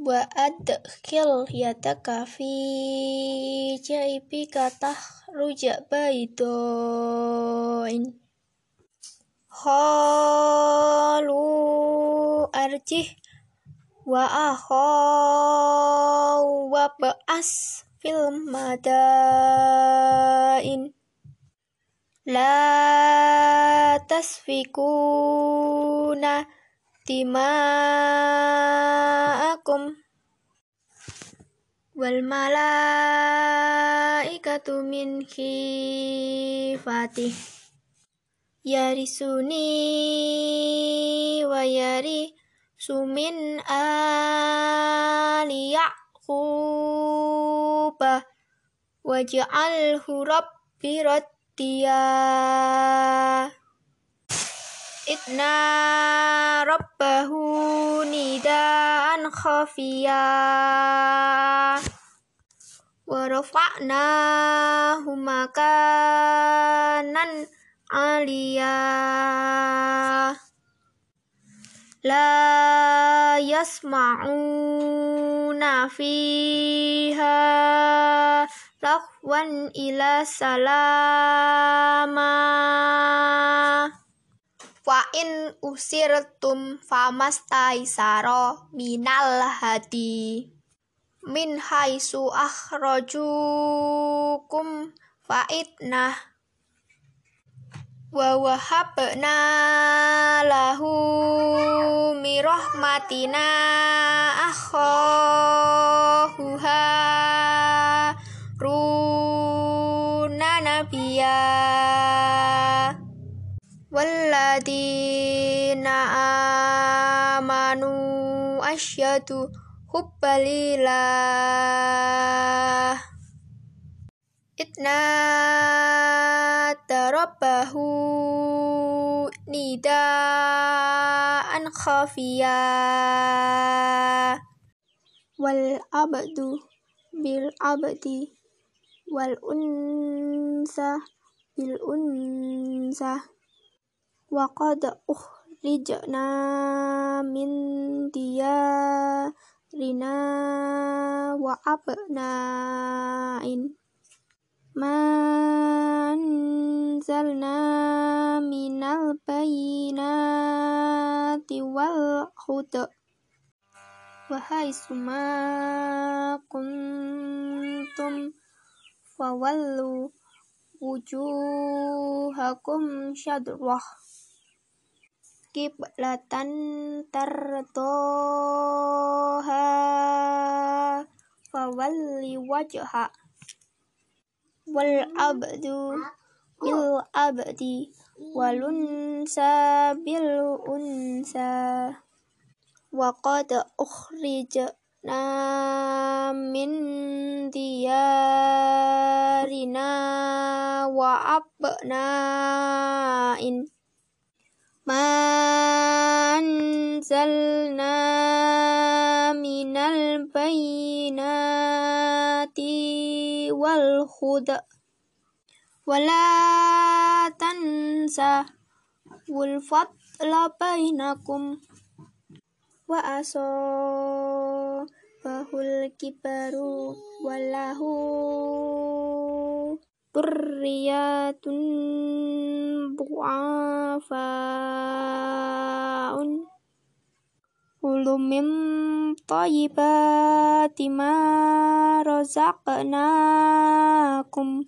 wa adkhil yadaka fi jaybika tahruja baydoin Khalu arjih wa akhaw wa ba'as fil madain. La tasfikuna dima'akum wal malaikatu min khifatih yarisuni wa yari sumin ali yaquba. Waj'alhu rabbi raddiya Itna rabbahu nidaan khafiya wa rafa'nahu makanan aliyah la yasma'una fiha lahwan ila salama in usirtum famastaisaro minal hadi. Min haisu akhrajukum fa'idnah wa wahabna lahu mi rahmatina akhahu runa nabiya walladina amanu asyadu hubbalillah itna tarabbahu nidaan khafiya wal abdu bil abdi wal unsa bil unsa wa qad ukhrijna min diyarina wa abna'in. Manzalna minal bayinati wal huda. Wahai suma kuntum fawallu wujuhakum syadrah kiblatan tardoha fawalli wajha wal abdu bil abdi walunsa bil unsa wa qad ukhrijna min diyarina wa abna'in manzalna minal bayinati wal huda wala tansa wal wa aso bahul wallahu turriyatun bu'afaun ulumim tayyibati ma razaqnakum